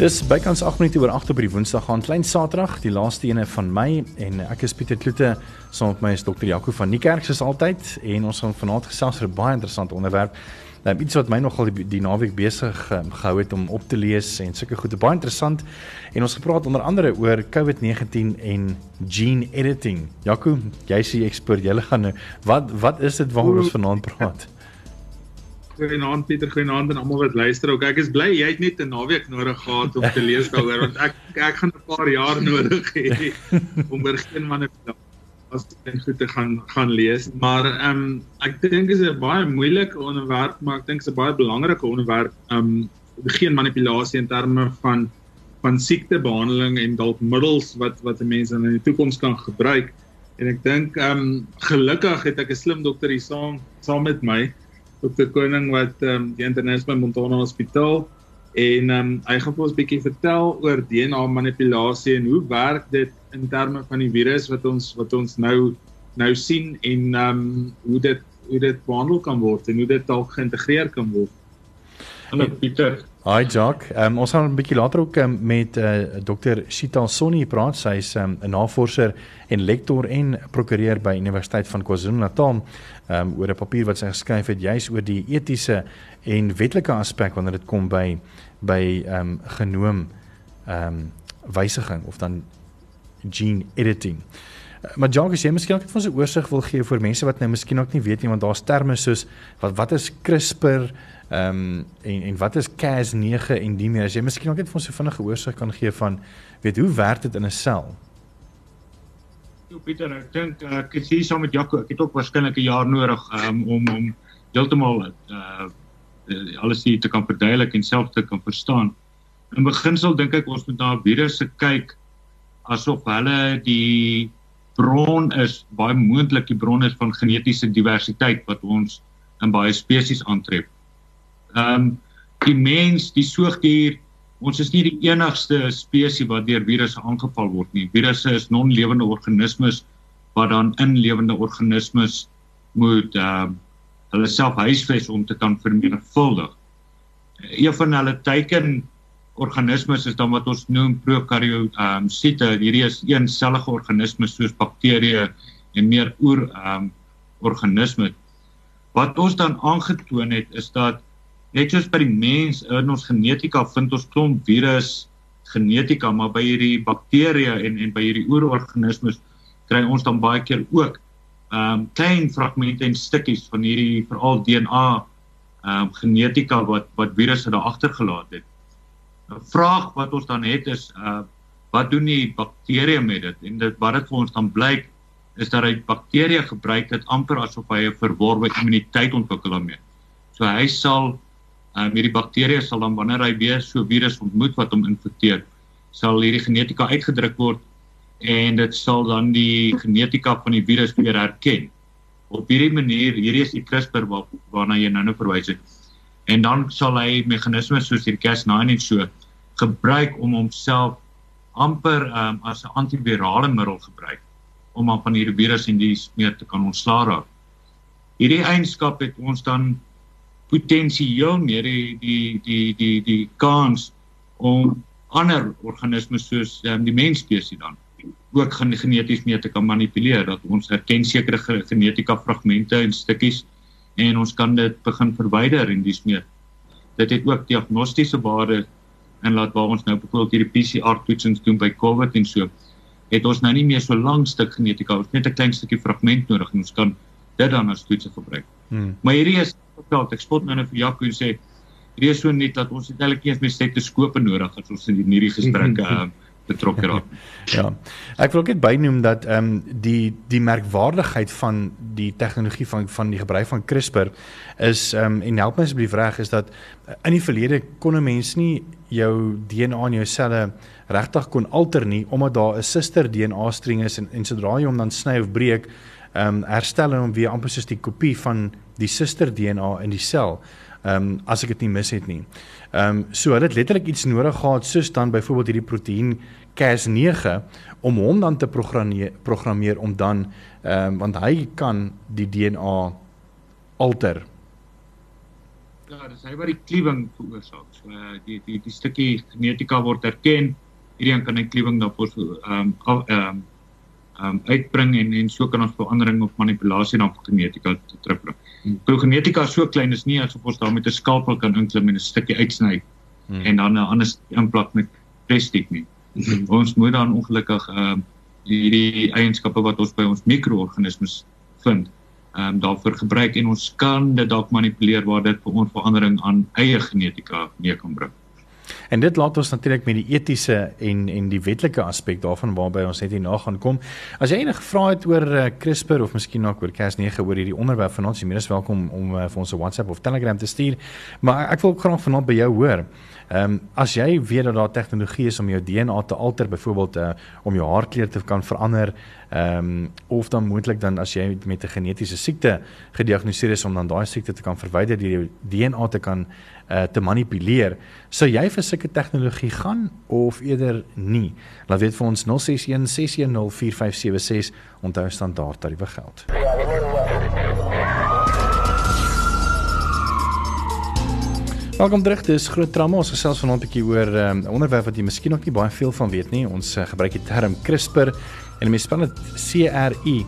Dis bykans 8 minute oor 8 op die Woensdag gaan klein Saterdag, die laaste ene van Mei en ek is Pieter Kloete saam met my is dokter Jaco van Niekerk soos altyd en ons gaan vanaand gesels oor 'n baie interessante onderwerp. Nou iets wat my nogal die, die naweek besig um, gehou het om op te lees en sulke goede baie interessant en ons gepraat onder andere oor COVID-19 en gene editing. Jaco, jy's die ekspert, jy gaan nou wat wat is dit waaroor ons vanaand praat? Goeienaand Pieter, goeienaand aan almal wat luister. Ook ek is bly jy het net 'n naweek nodig gehad om te lees daaroor want ek ek gaan 'n paar jaar nodig hê om oor geen man as dit goed te gaan gaan lees. Maar ehm um, ek dink is 'n baie moeilike onderwerp, maar ek dink is 'n baie belangrike onderwerp. Ehm um, geen manipulasie in terme van van siektebehandeling en dalk middels wat wat mense in die toekoms kan gebruik. En ek dink ehm um, gelukkig het ek 'n slim dokter hier saam saam met my Dr. Koning wat ehm um, die internis by Montana Hospitaal en ehm um, hy gaan vir ons 'n bietjie vertel oor DNA manipulasie en hoe werk dit in terme van die virus wat ons wat ons nou nou sien en ehm um, hoe dit hoe dit behandel kan word en hoe dit dalk geïntegreer kan word. Hallo Pieter. Hi Jock. Um, ons gaan 'n bietjie later ook um, met uh, eh, Dr. Shita Sonny praat. Sy is um, 'n navorser en lektor en prokureur by Universiteit van KwaZulu-Natal. Um, oor 'n papier wat sy geskryf het juis oor die etiese en wetlike aspek wanneer dit kom by by um, genoom um, wysiging of dan gene editing. Maar Jock, as jy miskien net vir ons 'n oorsig wil gee vir mense wat nou miskien ook nie weet nie want daar's terme soos wat wat is CRISPR Ehm um, en en wat is Cas9 en die meer? As jy miskien ook net vir ons 'n vinnige oorsig kan gee van weet hoe werk dit in 'n sel? Jo Pieter, ek dink uh, ek is hier saam met Jaco. Ek het ook waarskynlik 'n jaar nodig um, om om heeltemal uh alles hier te kan verduidelik en self te kan verstaan. In beginsel dink ek ons moet na virusse kyk asof hulle die bron is, baie moontlik die bron is van genetiese diversiteit wat ons in baie spesies aantref. Ehm um, die mens, die soogdier, ons is nie die enigste spesies wat deur virusse aangeval word nie. Virusse is non-lewende organismes wat dan in lewende organismes moet ehm uh, hulle self huisves om te kan vermenigvuldig. Een van hulle teiken organismes is dan wat ons noem prokaryote ehm um, siete. Hierdie is eensellige organismes soos bakterieë en meer oor ehm um, organismes. Wat ons dan aangetoon het is dat net soos by die mens in ons genetika vind ons klomp virus genetika maar by hierdie bakterieë en en by hierdie oororganismes kry ons dan baie keer ook ehm um, klein fragmente en stukkies van hierdie veral DNA ehm um, genetika wat wat virusse daar agtergelaat het. 'n Vraag wat ons dan het is uh wat doen die bakterieë met dit? En dit wat dit vir ons dan blyk is dat hy bakterieë gebruik dit amper asof hy 'n verworwe immuniteit ontwikkel daarmee. So hy sal um, hierdie bakterieë sal dan wanneer hy weer so virus ontmoet wat hom infekteer, sal hierdie genetika uitgedruk word en dit sal dan die genetika van die virus weer herken. Op hierdie manier, hierdie is die CRISPR waar, waarna jy nou-nou verwys het. En dan sal hy meganismes soos die Cas9 en so gebruik om homself amper um, as 'n antivirale middel gebruik om aan van hierdie virus en die smeer te kan ontslaa raak. Hierdie eienskap het ons dan potensieel meer die die die die die kans om ander organismes soos um, die mensspesies dan ook gaan geneties mee te kan manipuleer dat ons herken sekere genetika fragmente en stukkies en ons kan dit begin verwyder en dis meer dit het ook diagnostiese waarde en laat waar ons nou byvoorbeeld hierdie PCR toetsings doen by COVID en so het ons nou nie meer so lank stuk genetika ons net 'n klein stukkie fragment nodig en ons kan dit dan as toets gebruik. Hmm. Maar hierdie is gepraat. Ek spot nou net vir Jaco en sê hierdie is so net dat ons eintlik eers met stetoskope nodig het as ons in hierdie gesprekke uh, betrokke raak. ja. Ek wil ook net bynoem dat ehm um, die die merkwaardigheid van die tegnologie van van die gebruik van CRISPR is ehm um, en help my asseblief reg is dat uh, in die verlede kon 'n mens nie jou DNA in jou selle regtig kon alter nie omdat daar 'n suster DNA streng is en en sodra jy hom dan sny of breek ehm um, herstel hom weer amper soos die kopie van die suster DNA in die sel. Ehm um, as ek dit nie mis het nie. Ehm um, so hulle het letterlik iets nodig gehad soos dan byvoorbeeld hierdie proteïen Cas9 om hom dan te programmeer programmeer om dan ehm um, want hy kan die DNA alter. Ja, dis hy wat die kliewing veroorsaak. So uh, die die die stukkie genetika word erken. Hierdie kan 'n kliewing daarvoor ehm um, ehm um, um, uitbring en en so kan ons verandering of manipulasie dan genetika terugbring. Hmm. Genetika is so klein is nie asof ons daar met 'n skalpel kan inklim en 'n stukkie uitsny hmm. en dan 'n ander implak met plastiek nie. Hmm. Ons moet dan ongelukkig ehm um, hierdie eienskappe wat ons by ons mikroorganismes vind, ehm um, daarvoor gebruik en ons kan dit dalk manipuleer waar dit vir ons verandering aan eie genetika mee kan bring. En dit laat ons natuurlik met die etiese en en die wetlike aspek daarvan waarby ons net hierna gaan kom. As jy enige vrae het oor uh, CRISPR of miskien ook oor Cas9 oor hierdie onderwerp vanaand, jy is welkom om uh, vir ons 'n WhatsApp of Telegram te stuur. Maar ek wil ook graag vanaand by jou hoor. Ehm um, as jy weet dat daar tegnologie is om jou DNA te alter, byvoorbeeld uh, om jou haarkleur te kan verander, ehm um, of dan moontlik dan as jy met 'n genetiese siekte gediagnoseer is om dan daai siekte te kan verwyder deur jou DNA te kan uh, te manipuleer, sou jy vir sulke tegnologie gaan of eerder nie? Laat weet vir ons 061 610 4576 onthou standaard tariewe geld. Welkom terug. Dis groot drama. Ons gesels vanaand 'n bietjie oor ehm, 'n um, onderwerp wat jy miskien nog nie baie veel van weet nie. Ons uh, gebruik die term CRISPR en mense spel dit C R I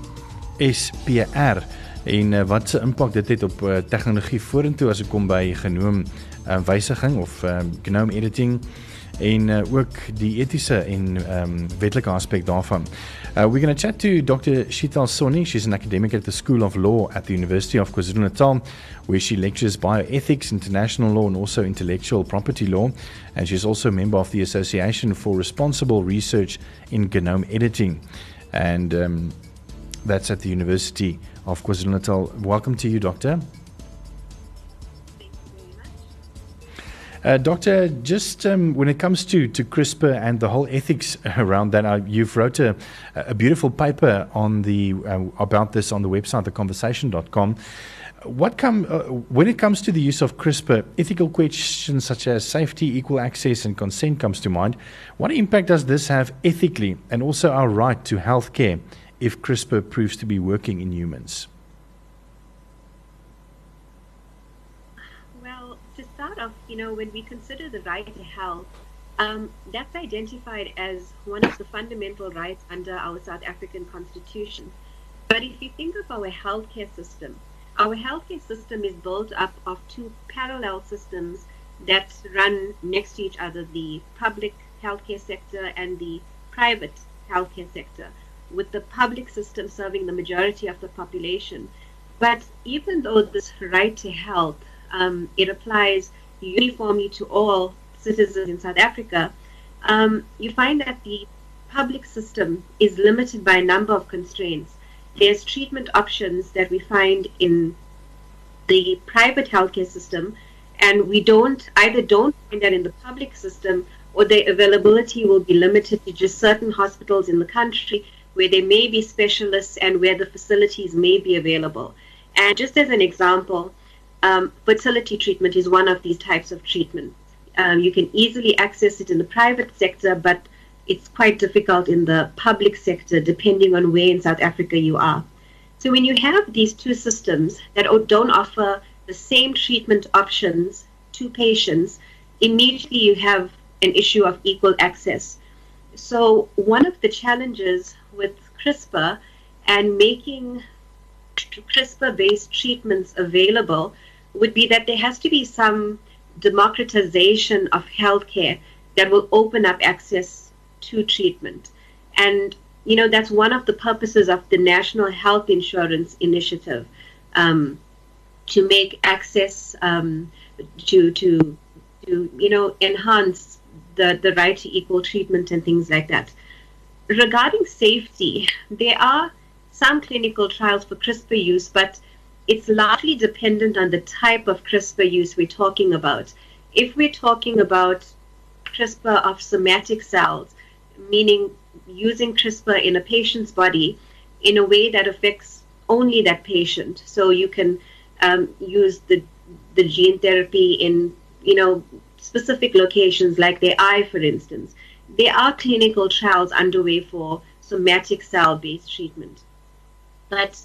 S P R en uh, wat se impak dit het op uh, tegnologie vorentoe as dit kom by genoom uh, wysiging of um, genome editing en uh, ook die etiese en um, wetlike aspek daarvan. Uh, we're going to chat to Dr. Shital Soni. She's an academic at the School of Law at the University of KwaZulu-Natal, where she lectures bioethics, international law, and also intellectual property law. And she's also a member of the Association for Responsible Research in Genome Editing. And um, that's at the University of KwaZulu-Natal. Welcome to you, Doctor. Uh, Doctor, just um, when it comes to, to CRISPR and the whole ethics around that, uh, you've wrote a, a beautiful paper on the uh, about this on the website, theconversation.com. What come uh, when it comes to the use of CRISPR, ethical questions such as safety, equal access, and consent comes to mind. What impact does this have ethically, and also our right to health care if CRISPR proves to be working in humans? start off, you know, when we consider the right to health, um, that's identified as one of the fundamental rights under our South African Constitution. But if you think of our healthcare system, our healthcare system is built up of two parallel systems that run next to each other the public healthcare sector and the private healthcare sector, with the public system serving the majority of the population. But even though this right to health um, it applies uniformly to all citizens in South Africa, um, you find that the public system is limited by a number of constraints. There's treatment options that we find in the private healthcare system, and we don't either don't find that in the public system or the availability will be limited to just certain hospitals in the country where there may be specialists and where the facilities may be available. And just as an example, um, fertility treatment is one of these types of treatment. Um, you can easily access it in the private sector, but it's quite difficult in the public sector, depending on where in South Africa you are. So when you have these two systems that don't offer the same treatment options to patients, immediately you have an issue of equal access. So one of the challenges with CRISPR and making CRISPR-based treatments available would be that there has to be some democratization of healthcare that will open up access to treatment. And, you know, that's one of the purposes of the National Health Insurance Initiative um, to make access um, to, to, to, you know, enhance the, the right to equal treatment and things like that. Regarding safety, there are some clinical trials for CRISPR use, but it's largely dependent on the type of CRISPR use we're talking about. If we're talking about CRISPR of somatic cells, meaning using CRISPR in a patient's body in a way that affects only that patient, so you can um, use the the gene therapy in you know specific locations like the eye, for instance. There are clinical trials underway for somatic cell-based treatment, but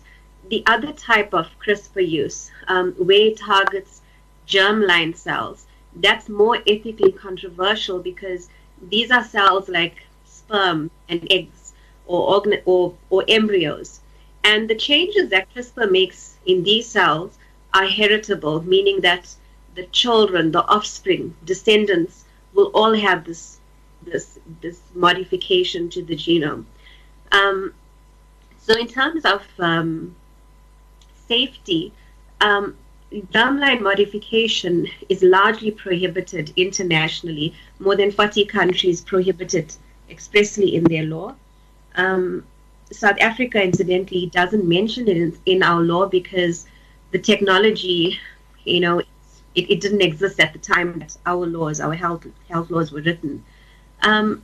the other type of CRISPR use, um, where it targets germline cells. That's more ethically controversial because these are cells like sperm and eggs or, or, or embryos. And the changes that CRISPR makes in these cells are heritable, meaning that the children, the offspring, descendants will all have this this this modification to the genome. Um, so in terms of um, safety, um, germline modification is largely prohibited internationally. More than 40 countries prohibit it expressly in their law. Um, South Africa, incidentally, doesn't mention it in, in, our law because the technology, you know, it, it, didn't exist at the time that our laws, our health health laws were written. Um,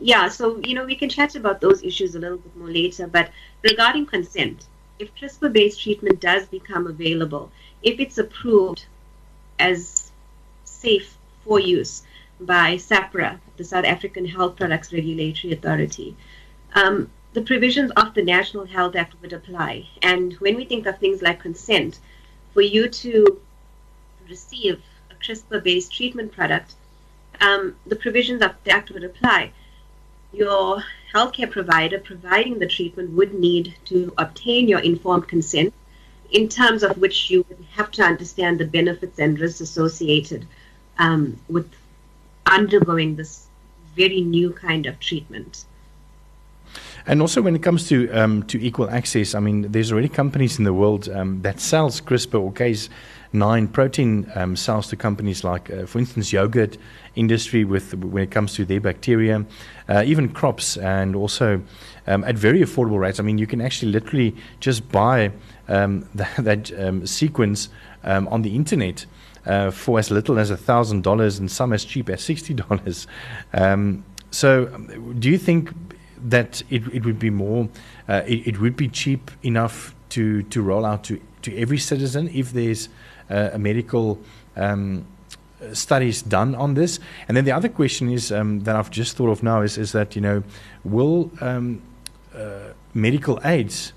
yeah, so you know we can chat about those issues a little bit more later. But regarding consent, if CRISPR-based treatment does become available, if it's approved as safe for use by SAHPRA, the South African Health Products Regulatory Authority, um, the provisions of the National Health Act would apply. And when we think of things like consent, for you to receive a CRISPR-based treatment product, um, the provisions of the Act would apply. Your healthcare provider providing the treatment would need to obtain your informed consent in terms of which you would have to understand the benefits and risks associated um, with undergoing this very new kind of treatment. And also, when it comes to um, to equal access, I mean, there's already companies in the world um, that sells CRISPR or Case nine protein um, cells to companies like, uh, for instance, yogurt industry with when it comes to their bacteria, uh, even crops, and also um, at very affordable rates. I mean, you can actually literally just buy um, that, that um, sequence on the internet. Uh, for as little as thousand dollars and some as cheap as sixty dollars. Um, so, do you think that it, it would be more, uh, it, it, would be cheap enough to, to roll out to, to every citizen if there's uh, a medical um, studies done on this? And then the other question is um, that I've just thought of now is, is that, you know, will um, uh, medical aids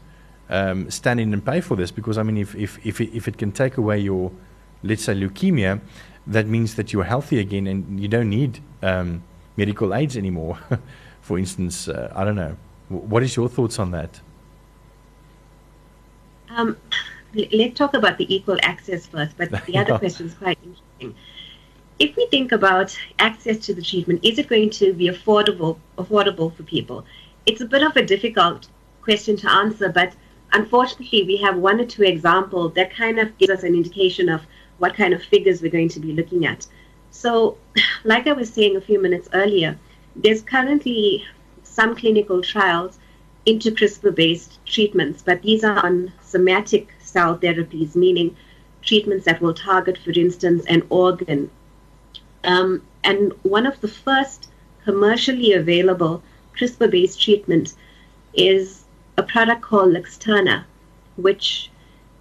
um, stand in and pay for this? Because, I mean, if, if, if, it, if it can take away your, let's say, leukemia, that means that you're healthy again and you don't need um, medical aids anymore. for instance, uh, I don't know. what is your thoughts on that? Um, let's talk about the equal access first, but the other question is quite interesting. If we think about access to the treatment, is it going to be affordable affordable for people? It's a bit of a difficult question to answer, but unfortunately, we have one or two examples that kind of gives us an indication of what kind of figures we're going to be looking at. So, like I was saying a few minutes earlier, there's currently some clinical trials into CRISPR based treatments, but these are on somatic cell therapies, meaning treatments that will target, for instance, an organ. Um, and one of the first commercially available CRISPR based treatments is a product called Luxturna, which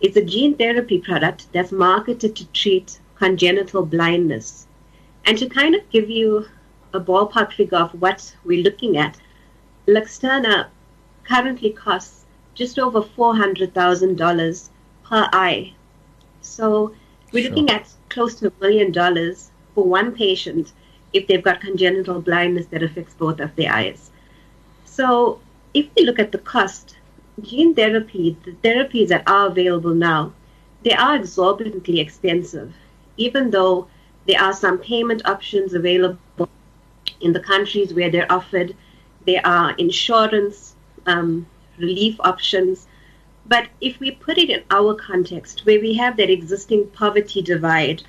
is a gene therapy product that's marketed to treat congenital blindness. And to kind of give you a ballpark figure of what we're looking at, Luxturna currently costs just over $400,000 per eye. So we're sure. looking at close to a million dollars for one patient if they've got congenital blindness that affects both of their eyes. So if we look at the cost, gene therapy, the therapies that are available now, they are exorbitantly expensive, even though there are some payment options available in the countries where they're offered. There are insurance um, relief options but if we put it in our context, where we have that existing poverty divide,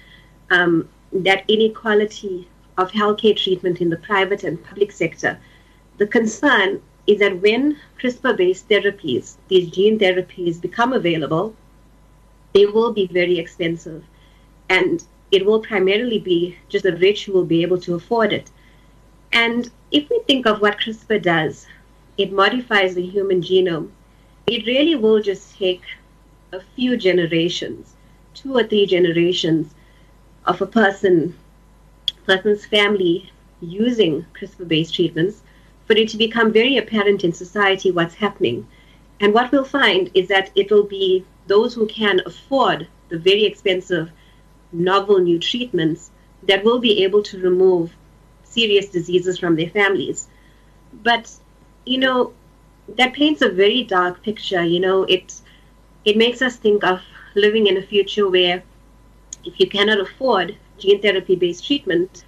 um, that inequality of healthcare treatment in the private and public sector, the concern is that when CRISPR based therapies, these gene therapies, become available, they will be very expensive. And it will primarily be just the rich who will be able to afford it. And if we think of what CRISPR does, it modifies the human genome it really will just take a few generations, two or three generations of a person, person's family using CRISPR-based treatments for it to become very apparent in society what's happening. And what we'll find is that it will be those who can afford the very expensive novel new treatments that will be able to remove serious diseases from their families. But, you know, that paints a very dark picture. You know, it, it makes us think of living in a future where if you cannot afford gene therapy based treatment,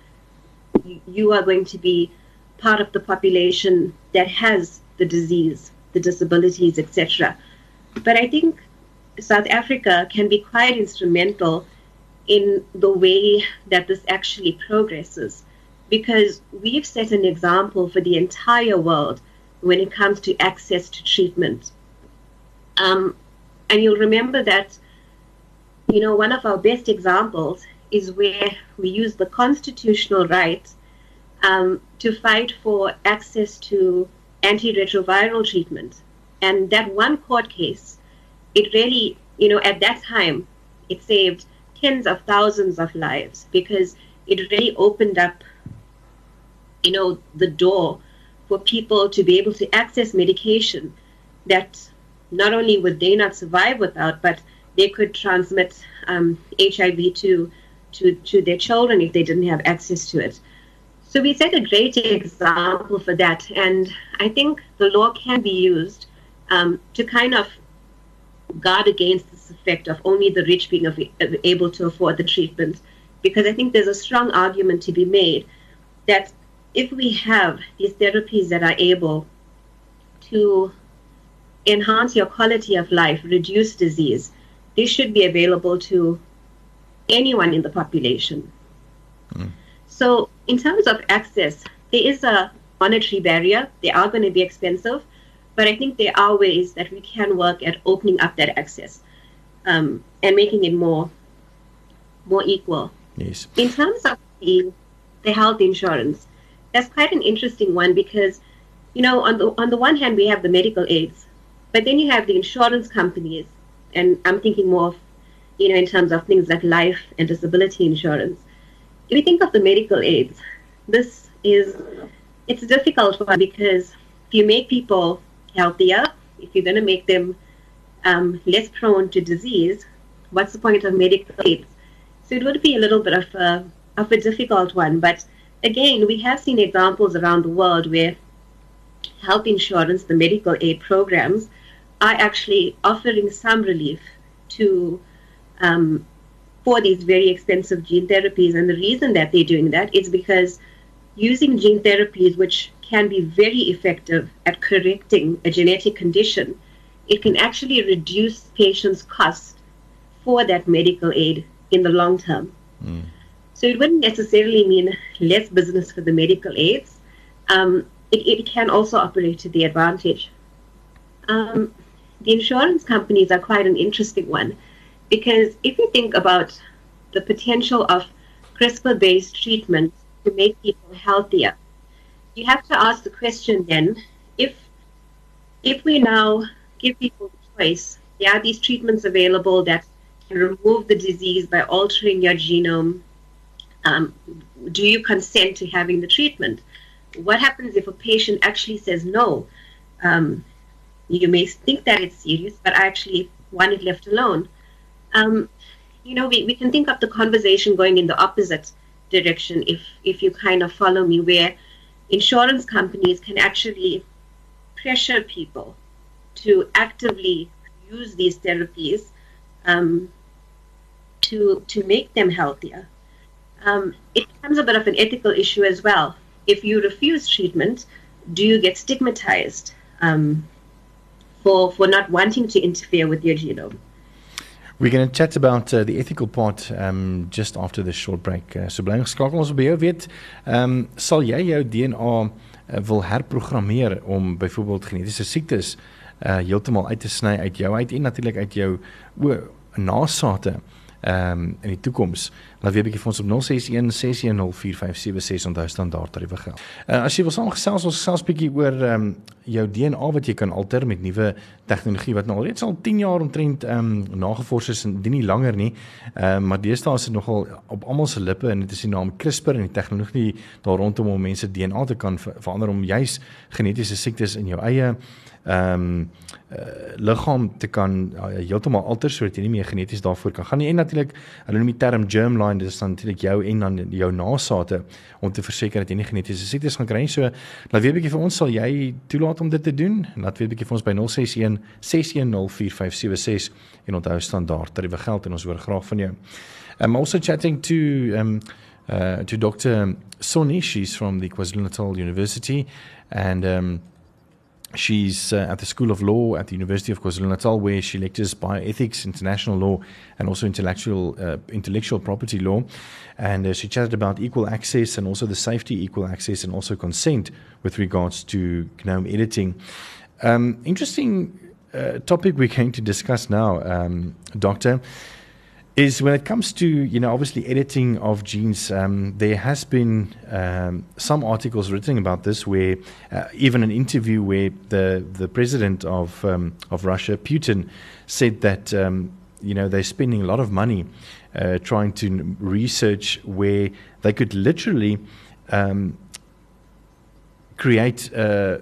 you are going to be part of the population that has the disease, the disabilities, etc. But I think South Africa can be quite instrumental in the way that this actually progresses because we've set an example for the entire world when it comes to access to treatment. Um, and you'll remember that, you know, one of our best examples is where we use the constitutional right um, to fight for access to antiretroviral treatment. And that one court case, it really, you know, at that time, it saved tens of thousands of lives because it really opened up, you know, the door for people to be able to access medication that not only would they not survive without, but they could transmit um, HIV to, to to their children if they didn't have access to it. So we set a great example for that, and I think the law can be used um, to kind of guard against this effect of only the rich being able to afford the treatment, because I think there's a strong argument to be made that if we have these therapies that are able to enhance your quality of life, reduce disease, they should be available to anyone in the population. Mm. So, in terms of access, there is a monetary barrier. They are going to be expensive, but I think there are ways that we can work at opening up that access um, and making it more more equal. Yes. In terms of the the health insurance, that's quite an interesting one because, you know, on the on the one hand we have the medical aids, but then you have the insurance companies, and I'm thinking more of, you know, in terms of things like life and disability insurance. If you think of the medical aids, this is it's a difficult one because if you make people healthier, if you're going to make them um, less prone to disease, what's the point of medical aids? So it would be a little bit of a of a difficult one, but again, we have seen examples around the world where health insurance, the medical aid programs, are actually offering some relief to um, for these very expensive gene therapies. And the reason that they're doing that is because using gene therapies, which can be very effective at correcting a genetic condition, it can actually reduce patients' cost for that medical aid in the long term. Mm. So it wouldn't necessarily mean less business for the medical aids. Um, it, it, can also operate to the advantage. Um, the insurance companies are quite an interesting one because if you think about the potential of CRISPR based treatments to make people healthier, you have to ask the question then if if we now give people the choice, there are these treatments available that can remove the disease by altering your genome um, do you consent to having the treatment? What happens if a patient actually says no? Um, you may think that it's serious, but I actually want it left alone. Um, you know, we, we can think of the conversation going in the opposite direction if, if you kind of follow me, where insurance companies can actually pressure people to actively use these therapies um, to, to make them healthier um, it becomes a bit of an ethical issue as well. If you refuse treatment, do you get stigmatized um, for for not wanting to interfere with your genome? We're going to chat about uh, the ethical part um, just after this short break. Uh, so bly geskakel ons by jou weet, ehm um, sal jy jou DNA uh, wil herprogrammeer om byvoorbeeld genetiese siektes uh, heeltemal uit te sny uit jou uit en natuurlik uit jou o nasate ehm um, in die toekoms. Laat weer 'n bietjie vir ons op 061 6104576 onthou standaard tariewe geld. Uh, as jy wil saamgesels ons gesels bietjie oor ehm um, jou DNA wat jy kan alter met nuwe tegnologie wat nou alreeds al 10 jaar omtrent ehm um, nagevors is en dit nie langer nie. Ehm um, maar deesdae is dit nogal op almal se lippe en dit is die naam CRISPR en die tegnologie daar rondom om mense DNA te kan ver verander om juis genetiese siektes in jou eie ehm um, uh, liggaam te kan uh, heeltemal alter sodat jy nie meer geneties daarvoor kan gaan nie. En natuurlik, hulle noem die term germline, dit is dan natuurlik jou en dan jou nasate om te verseker dat jy nie genetiese siektes gaan kry nie. So, laat weet 'n bietjie vir ons, sal jy toelaat om dit te doen? Laat weet 'n bietjie vir ons by 061 6104576 en onthou standaard tariewe geld en ons hoor graag van jou. I'm also chatting to um uh, to Dr. Soni. She's from the KwaZulu-Natal University, and um, she's uh, at the School of Law at the University of KwaZulu-Natal, where she lectures bioethics, international law, and also intellectual uh, intellectual property law. And uh, she chatted about equal access and also the safety, equal access, and also consent with regards to genome editing. Um, interesting uh, topic we're going to discuss now, um, Doctor is when it comes to you know obviously editing of genes um, there has been um, some articles written about this where uh, even an interview where the the president of um, of Russia Putin said that um, you know they're spending a lot of money uh, trying to research where they could literally um, create uh,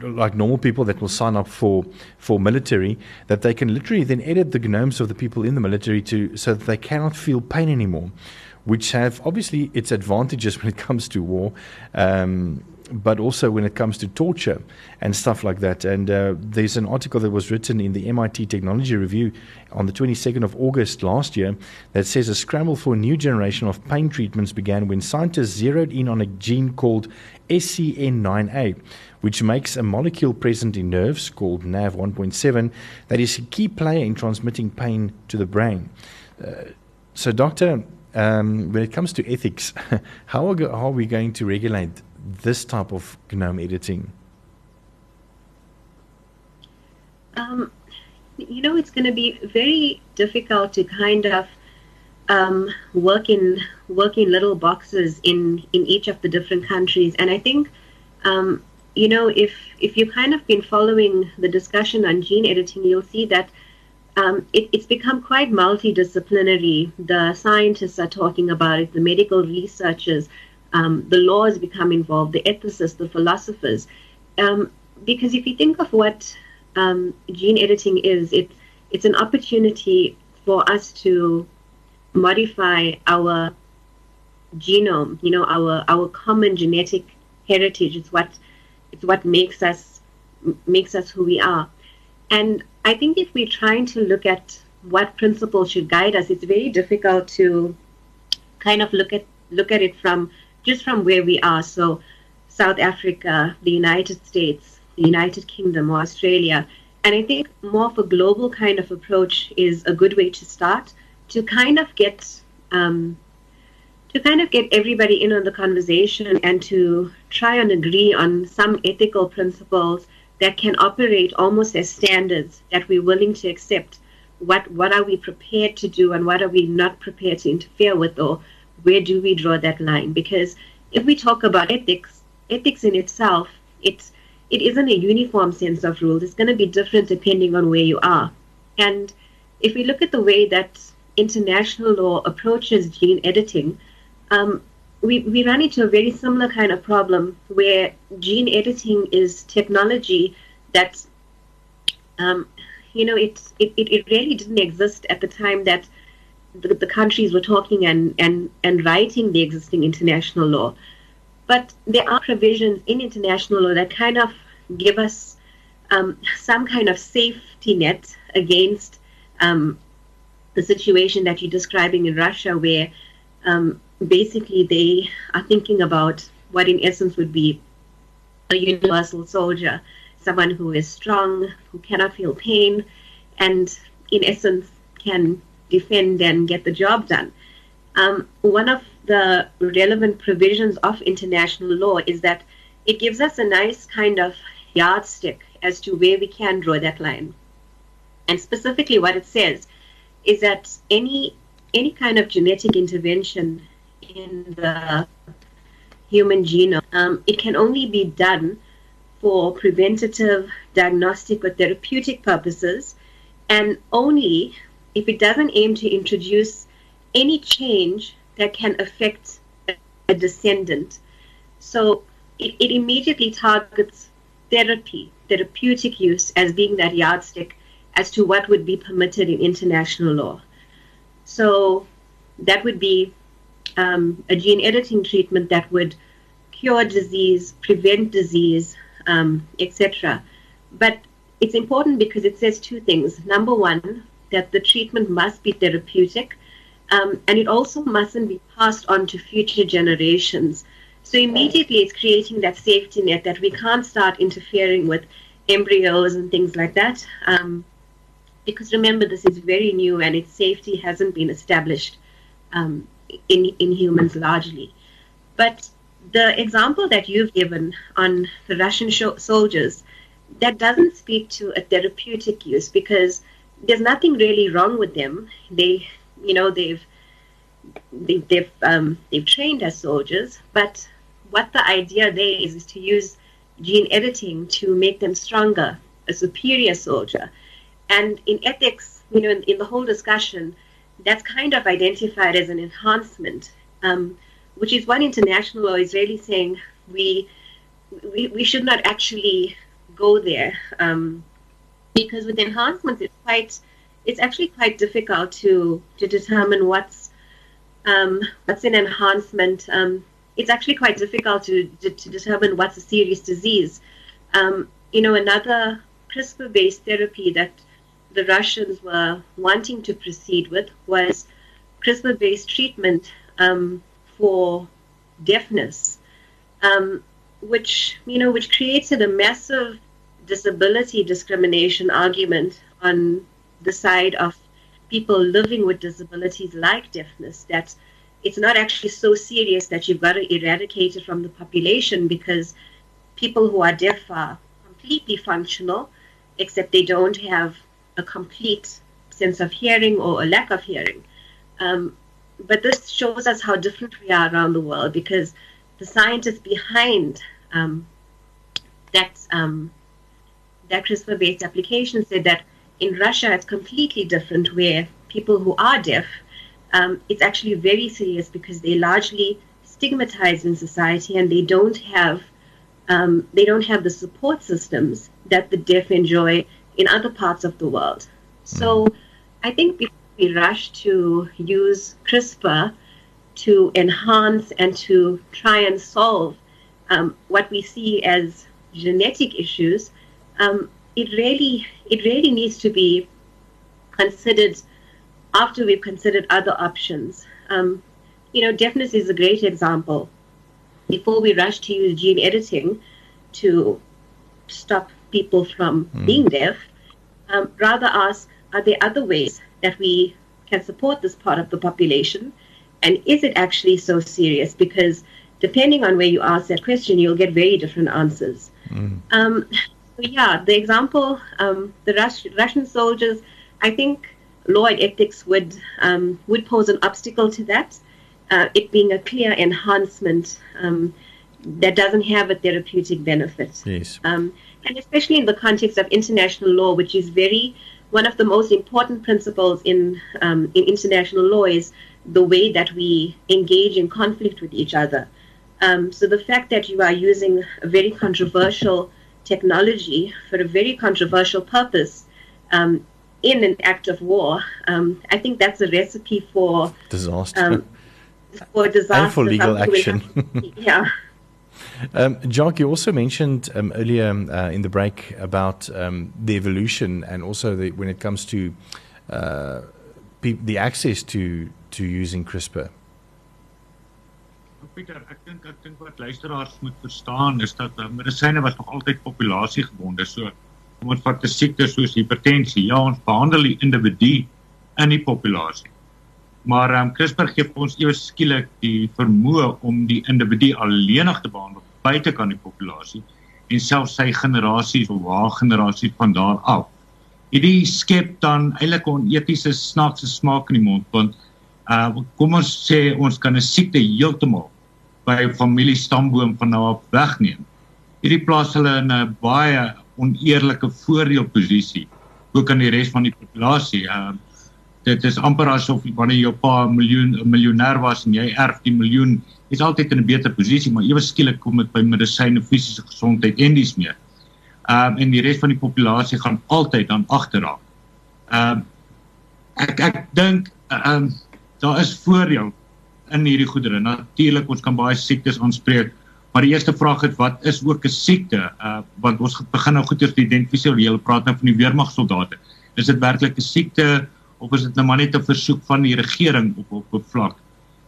like normal people that will sign up for for military that they can literally then edit the genomes of the people in the military to so that they cannot feel pain anymore which have obviously its advantages when it comes to war um, but also when it comes to torture and stuff like that. And uh, there's an article that was written in the MIT Technology Review on the 22nd of August last year that says a scramble for a new generation of pain treatments began when scientists zeroed in on a gene called SCN9A, which makes a molecule present in nerves called NAV1.7 that is a key player in transmitting pain to the brain. Uh, so, Doctor, um, when it comes to ethics, how are, go- how are we going to regulate this type of genome editing? Um, you know, it's going to be very difficult to kind of um, work in work in little boxes in in each of the different countries, and I think. Um, you know, if if you've kind of been following the discussion on gene editing, you'll see that um, it, it's become quite multidisciplinary. The scientists are talking about it, the medical researchers, um, the laws become involved, the ethicists, the philosophers. Um, because if you think of what um, gene editing is, it's it's an opportunity for us to modify our genome. You know, our our common genetic heritage. It's what it's what makes us makes us who we are. And I think if we're trying to look at what principles should guide us, it's very difficult to kind of look at look at it from just from where we are. So, South Africa, the United States, the United Kingdom, or Australia. And I think more of a global kind of approach is a good way to start to kind of get um, to kind of get everybody in on the conversation and to try and agree on some ethical principles that can operate almost as standards that we're willing to accept. What what are we prepared to do and what are we not prepared to interfere with or where do we draw that line? Because if we talk about ethics, ethics in itself, it's it isn't a uniform sense of rules. It's going to be different depending on where you are. And if we look at the way that international law approaches gene editing, um, we, we run into a very similar kind of problem where gene editing is technology that, um, you know, it, it, it really didn't exist at the time that the, the countries were talking and, and, and writing the existing international law. But there are provisions in international law that kind of give us um, some kind of safety net against um, the situation that you're describing in Russia, where um, basically they are thinking about what, in essence, would be a universal soldier, someone who is strong, who cannot feel pain, and in essence can defend and get the job done. Um, one of the relevant provisions of international law is that it gives us a nice kind of yardstick as to where we can draw that line. And specifically, what it says is that any any kind of genetic intervention in the human genome, um, it can only be done for preventative, diagnostic, or therapeutic purposes, and only if it doesn't aim to introduce any change that can affect a descendant. So it, it immediately targets therapy, therapeutic use, as being that yardstick as to what would be permitted in international law. So that would be um, a gene editing treatment that would cure disease, prevent disease, um, etc. But it's important because it says two things. Number one, that the treatment must be therapeutic, um, and it also mustn't be passed on to future generations. So immediately it's creating that safety net that we can't start interfering with embryos and things like that. Um, because remember, this is very new and its safety hasn't been established um, in, in humans largely. But the example that you've given on the Russian soldiers, that doesn't speak to a therapeutic use because there's nothing really wrong with them. They, you know, they've they, they've um, they've trained as soldiers, but what the idea there is is to use gene editing to make them stronger, a superior soldier. And in ethics, you know, in, in the whole discussion, that's kind of identified as an enhancement, um, which is one international law is really saying we, we, we should not actually go there. Um, because with enhancements, it's quite, it's actually quite difficult to, to determine what's, um, what's an enhancement. Um, it's actually quite difficult to, to, to determine what's a serious disease. Um, you know, another CRISPR based therapy that the Russians were wanting to proceed with was CRISPR based treatment um, for deafness, um, which, you know, which created a massive disability discrimination argument on the side of people living with disabilities like deafness that it's not actually so serious that you've got to eradicate it from the population because people who are deaf are completely functional, except they don't have a complete sense of hearing or a lack of hearing. Um, but this shows us how different we are around the world because the scientists behind um, that um, that CRISPR-based application said that in Russia it's completely different, where people who are deaf um, it's actually very serious because they're largely stigmatized in society and they don't have um, they don't have the support systems that the deaf enjoy in other parts of the world. So mm. I think before we rush to use CRISPR to enhance and to try and solve um, what we see as genetic issues, um, it really it really needs to be considered after we've considered other options. Um, you know, deafness is a great example. Before we rush to use gene editing to stop people from mm. being deaf, um, rather ask are there other ways that we can support this part of the population? And is it actually so serious? Because depending on where you ask that question, you'll get very different answers. Mm. Um, so, yeah, the example, um, the Rus- Russian soldiers, I think law and ethics would um, would pose an obstacle to that. Uh, it being a clear enhancement um, that doesn't have a therapeutic benefit. Yes. And especially in the context of international law, which is very one of the most important principles in um, in international law is the way that we engage in conflict with each other. Um, so the fact that you are using a very controversial technology for a very controversial purpose um, in an act of war, um, I think that's a recipe for disaster. Um, for disaster. And for legal action. yeah. Um, Jock, you also mentioned um, earlier uh, in the break about um, the evolution and also the, when it comes to uh, pe- the access to to using CRISPR. Pieter, ek dink ek dink wat luisteraars moet verstaan is dat uh, medisyne was nog altyd populasiegebonde. So om ons vat 'n siekte soos hipertensie. Ja, ons behandel die individu in die populasie. Maar ehm um, CRISPR gee ons eers skielik die vermoë om die individu alleenig te behandel buite kan die populasie en selfs sy generasies of haar generasies van daar af. Hierdie skep dan eintlik 'n onetiese snaakse smaak in die mond want uh kom ons sê ons kan 'n siekte heeltemal by familie stamboom van nou af wegneem. Hierdie plaas hulle in 'n baie oneerlike voordeelposisie ook aan die res van die populasie. Ehm uh, dit is amper asof wanneer jou pa 'n miljoen 'n miljonair was en jy erf die miljoen, is altyd in 'n beter posisie, maar ewe skielik kom dit by medisyne, fisiese gesondheid en dis meer. Ehm um, en die res van die populasie gaan altyd aan agterraak. Ehm um, ek ek dink ehm um, daar is voordeel in hierdie goedere. Natuurlik ons kan baie siektes aanspreek, maar die eerste vraag is wat is ook 'n siekte? Uh want ons begin nou goeie te identifiseer. Jy praat nou van die weermagsoldate. Is dit werklik 'n siekte of is dit nou maar net 'n versoek van die regering op op 'n vlak?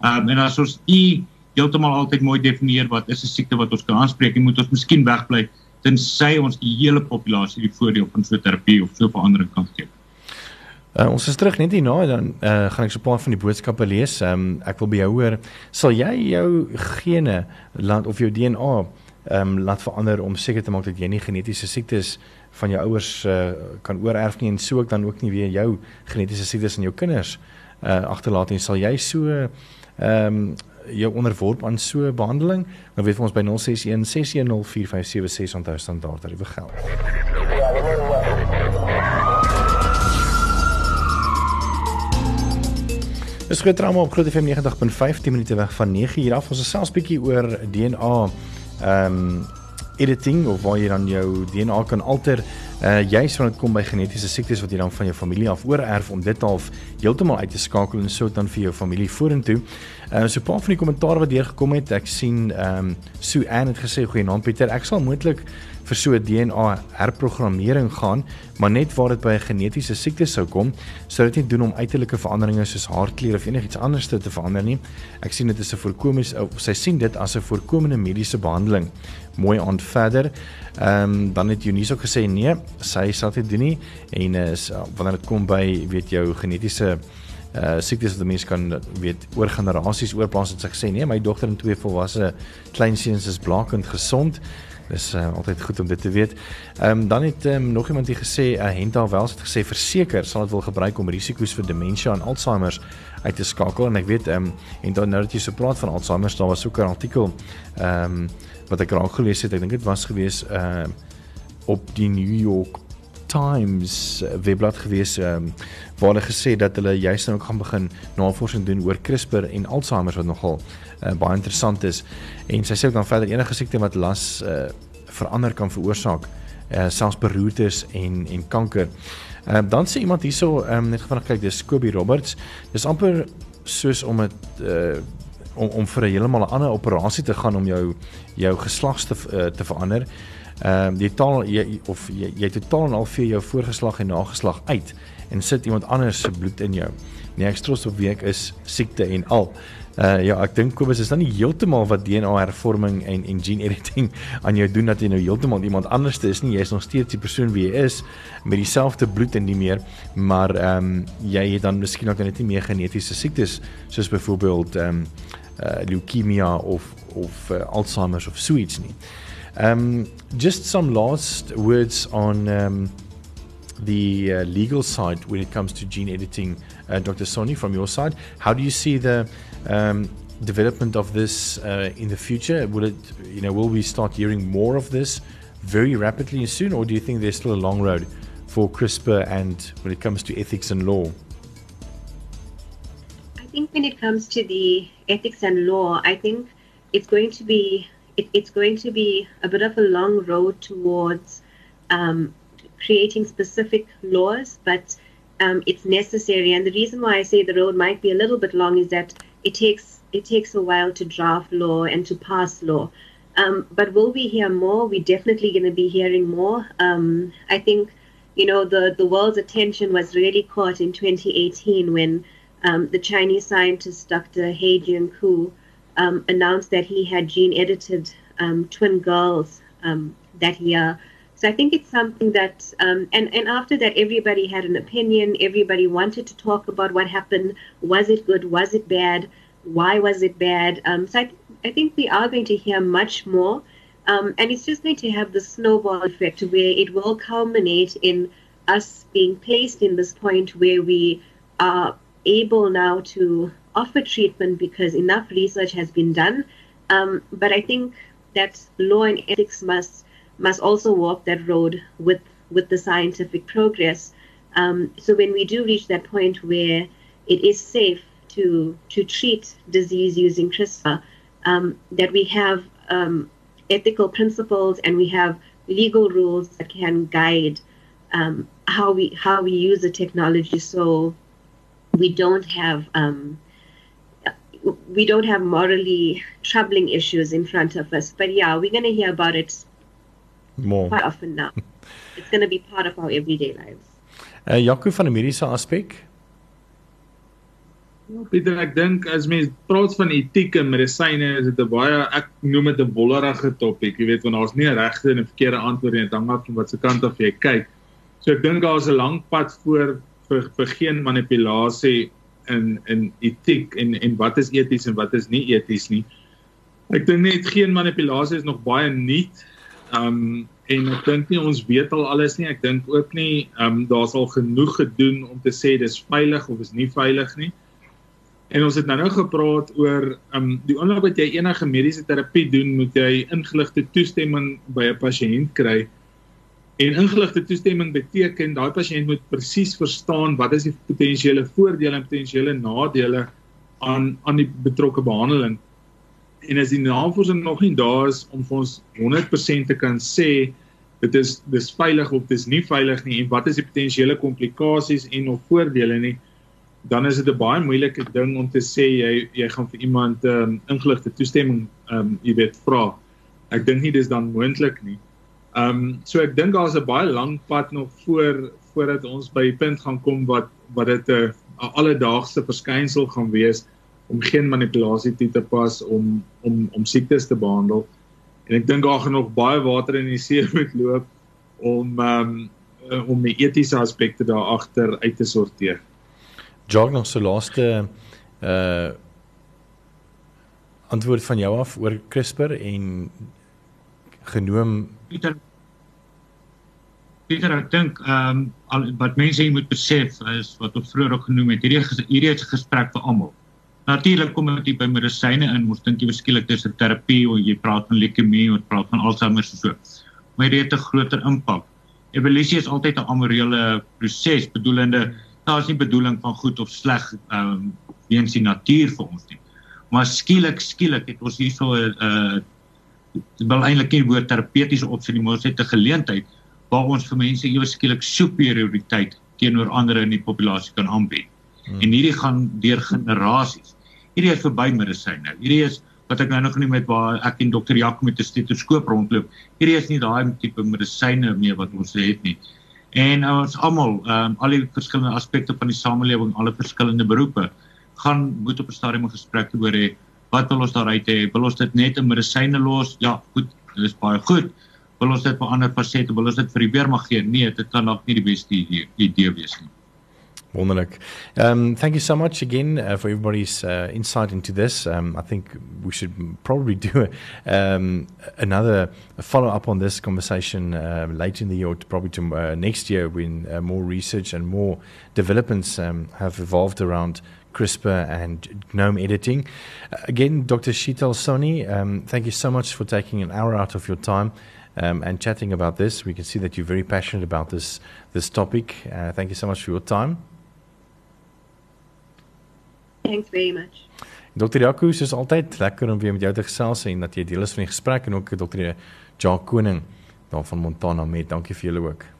Ehm um, en as ons u heeltemal altyd mooi definieer wat is 'n siekte wat ons kan aanspreek, moet ons miskien wegbly tensy ons die hele populasie die voordeel van so terapie of so verandering kan gee. Uh, ons is terug net hierna dan uh, gaan ek so 'n paar van die boodskappe lees. Um, ek wil by jou hoor, sal jy jou gene laat of jou DNA ehm um, laat verander om seker te maak dat jy nie genetiese siektes van jou ouers uh, kan oorerf nie en sou ek dan ook nie weer jou genetiese siektes in jou kinders uh, agterlaat nie. Sal jy so ehm um, jou onderworp aan so behandeling? Nou weet ons by 061 610 4576 onthou standaard tariewe geld. Dis groot trauma op Groot FM 90.5 10 minute weg van 9 uur af. Ons is selfs bietjie oor DNA ehm um, editing of waar jy dan jou DNA kan alter uh juis wanneer dit kom by genetiese siektes wat jy dan van jou familie af oorerf om dit half heeltemal uit te skakel en so dan vir jou familie vorentoe. Uh so 'n paar van die kommentaar wat deurgekom het, ek sien ehm um, Sue Ann het gesê goeienaand Pieter, ek sal moontlik vir so 'n DNA herprogrammering gaan, maar net waar dit by 'n genetiese siekte sou kom, sou dit nie doen om uiterlike veranderinge soos haarkleur of enigiets anders te verander nie. Ek sien dit is 'n voorkomings sy sien dit as 'n voorkomende mediese behandeling. Mooi aan verder. Ehm um, dan het Eunice ook gesê nee, sy sal dit doen nie en uh, wanneer dit kom by weet jou genetiese uh siektes wat mense kan weet oor generasies oorplaas het sy gesê nee my dogter en twee volwasse kleinseuns is blakend gesond Dis uh, altyd goed om dit te weet. Ehm um, dan het um, nog iemand hier gesê, uh, Henta Wells het gesê verseker sal dit wil gebruik om risiko's vir demensie en Alzheimer uit te skakel en ek weet ehm um, en dan nou dat jy so praat van Alzheimer, daar was ook 'n artikel ehm um, wat ek raak gelees het. Ek dink dit was gewees ehm uh, op die New York Times webblad gewees ehm um, waar hulle gesê dat hulle juist nou ook gaan begin navorsing doen oor CRISPR en Alzheimer wat nogal uh, baie interessant is. En sy sê ook dan verder enige siekte wat las uh, verander kan veroorsaak, uh, selfs beroertes en en kanker. Ehm uh, dan sê iemand hierso ehm um, net gefvra kyk dis Kobe Roberts. Dis amper soos om dit uh om om vir 'n heeltemal 'n ander operasie te gaan om jou jou geslag te uh, te verander. Ehm um, die taal jy of jy jy totaal en al vir jou voorgeslag en nageslag uit en sit iemand anders se bloed in jou. Nee, ek trots op wie ek is, siekte en al. Uh ja, ek dink Kobus is dan nie heeltemal wat DNA hervorming en en gene editing aan jou doen dat jy nou heeltemal iemand anders is nie. Jy is nog steeds die persoon wie jy is met dieselfde bloed en nie meer, maar ehm um, jy het dan miskien ook net nie meer genetiese siektes soos byvoorbeeld ehm um, uh leukemia of of uh, Alzheimer of so iets nie. Um just some last words on um the uh, legal side when it comes to gene editing Dr. Soni from your side. How do you see the um, development of this uh, in the future? Will it, you know, will we start hearing more of this very rapidly and soon, or do you think there's still a long road for CRISPR and when it comes to ethics and law? I think when it comes to the ethics and law, I think it's going to be it, it's going to be a bit of a long road towards um, creating specific laws, but um, it's necessary. And the reason why I say the road might be a little bit long is that it takes it takes a while to draft law and to pass law. Um, but will we hear more? We're definitely going to be hearing more. Um, I think, you know, the, the world's attention was really caught in 2018 when um, the Chinese scientist Dr. He Jiankui um, announced that he had gene edited um, twin girls that year. So I think it's something that, and, and after that, everybody had an opinion. Everybody wanted to talk about what happened. Was it good? Was it bad? Why was it bad? Um, so I, th- I think we are going to hear much more. Um, and it's just going to have the snowball effect where it will culminate in us being placed in this point where we are able now to offer treatment because enough research has been done. Um, but I think that law and ethics must must also walk that road with with the scientific progress. Um, so when we do reach that point where it is safe to to treat disease using CRISPR, um, that we have um, ethical principles and we have legal rules that can guide um, how we how we use the technology so we don't have um, we don't have morally troubling issues in front of us. But yeah, we're going to hear about it more quite often now. it's going to be part of our everyday lives. Uh, Jaco van die mediese aspek. Ja, Pieter, ek dink as mens praat van etiek en medisyne, is dit 'n baie ek noem dit 'n wollerige topik. Jy weet, want daar's nie 'n regte en 'n verkeerde antwoord nie, dit hang af van watter kant af jy kyk. So ek dink daar's 'n lang pad voor vir vir geen manipulasie in in etiek en en wat is eties en wat is nie eties nie. Ek dink net geen manipulasie is nog baie nuut. Um en ek dink nie ons weet al alles nie. Ek dink ook nie um daar's al genoeg gedoen om te sê dis veilig of is nie veilig nie. En ons het nou nou gepraat oor um die oomblik wat jy enige mediese terapie doen, moet jy ingeligte toestemming by 'n pasiënt kry. En ingeligte toestemming beteken daai pasiënt moet presies verstaan wat is die potensiële voordele en potensiële nadele aan aan die betrokke behandeling. En as die navorsing nog nie daar is om vir ons 100% te kan sê dit is dis veilig of dis nie veilig nie en wat is die potensiële komplikasies en of voordele nie, dan is dit 'n baie moeilike ding om te sê jy jy gaan vir iemand 'n um, ingeligte toestemming ehm um, jy weet vra. Ek dink nie dis dan moontlik nie. Ehm um, so ek dink daar's 'n baie lang pad nog voor voordat ons by die punt gaan kom wat wat dit 'n alledaagse verskynsel gaan wees om geen manipulasie toe te pas om om om siektes te behandel. En ek dink daar gaan nog baie water in die see moet loop om um, om die etiese aspekte daar agter uit te sorteer. Jog nog so laaste uh antwoord van jou af oor CRISPR en genoom Pieter Pieter ek dink ehm um, wat mense moet besef is wat ons vroeër ook genoem het hierdie hierdie is 'n gesprek vir almal. Natuurlik kom dit by medisyne in, ons dink jy beskiklik dis 'n terapie of jy praat van leukemie of praat van Alzheimer se so. Maar dit het 'n groter impak. Evolusie is altyd 'n amorele proses bedoelende daar is nie bedoeling van goed of sleg ehm um, weens die natuur vir ons nie. Maar skielik skielik het ons hierso 'n uh, wil eintlik nie woord terapeutiese opsie nie, maar ons het 'n geleentheid waar ons vir mense ewe skielik superioriteit teenoor ander in die populasie kan aanbied. Hmm. En hierdie gaan deur generasies. Hierdie is verby medisyne. Hierdie is wat ek nou nog genoem het waar ek en dokter Jaco met 'n stetoskoop rondloop. Hierdie is nie daai tipe medisyne meer wat ons het nie. En ons almal, ehm um, al die verskillende aspekte van die samelewing, alle verskillende beroepe gaan moet op 'n stadium 'n gesprek oor hê wat wil ons daaruit hê? Wil ons dit net in medisyne los? Ja, goed, dit is baie goed. Wil ons dit vir ander pasiënte, wil ons dit vir die weermag gee? Nee, dit kan dalk nie die beste idee, idee wees nie. Wonderlik. Um, thank you so much again uh, for everybody's uh, insight into this. Um, I think we should probably do a, um, another follow up on this conversation uh, later in the year, probably to, uh, next year, when uh, more research and more developments um, have evolved around CRISPR and genome editing. Uh, again, Dr. Shital Soni, um, thank you so much for taking an hour out of your time um, and chatting about this. We can see that you're very passionate about this this topic. Thank you so much for your time. Thanks very much. Dr. Jaco, soos altyd, lekker om weer met jou te gesels en dat jy deel is van die gesprek en ook Dr. Jacques Koning daar van Montana met. Dankie vir julle ook.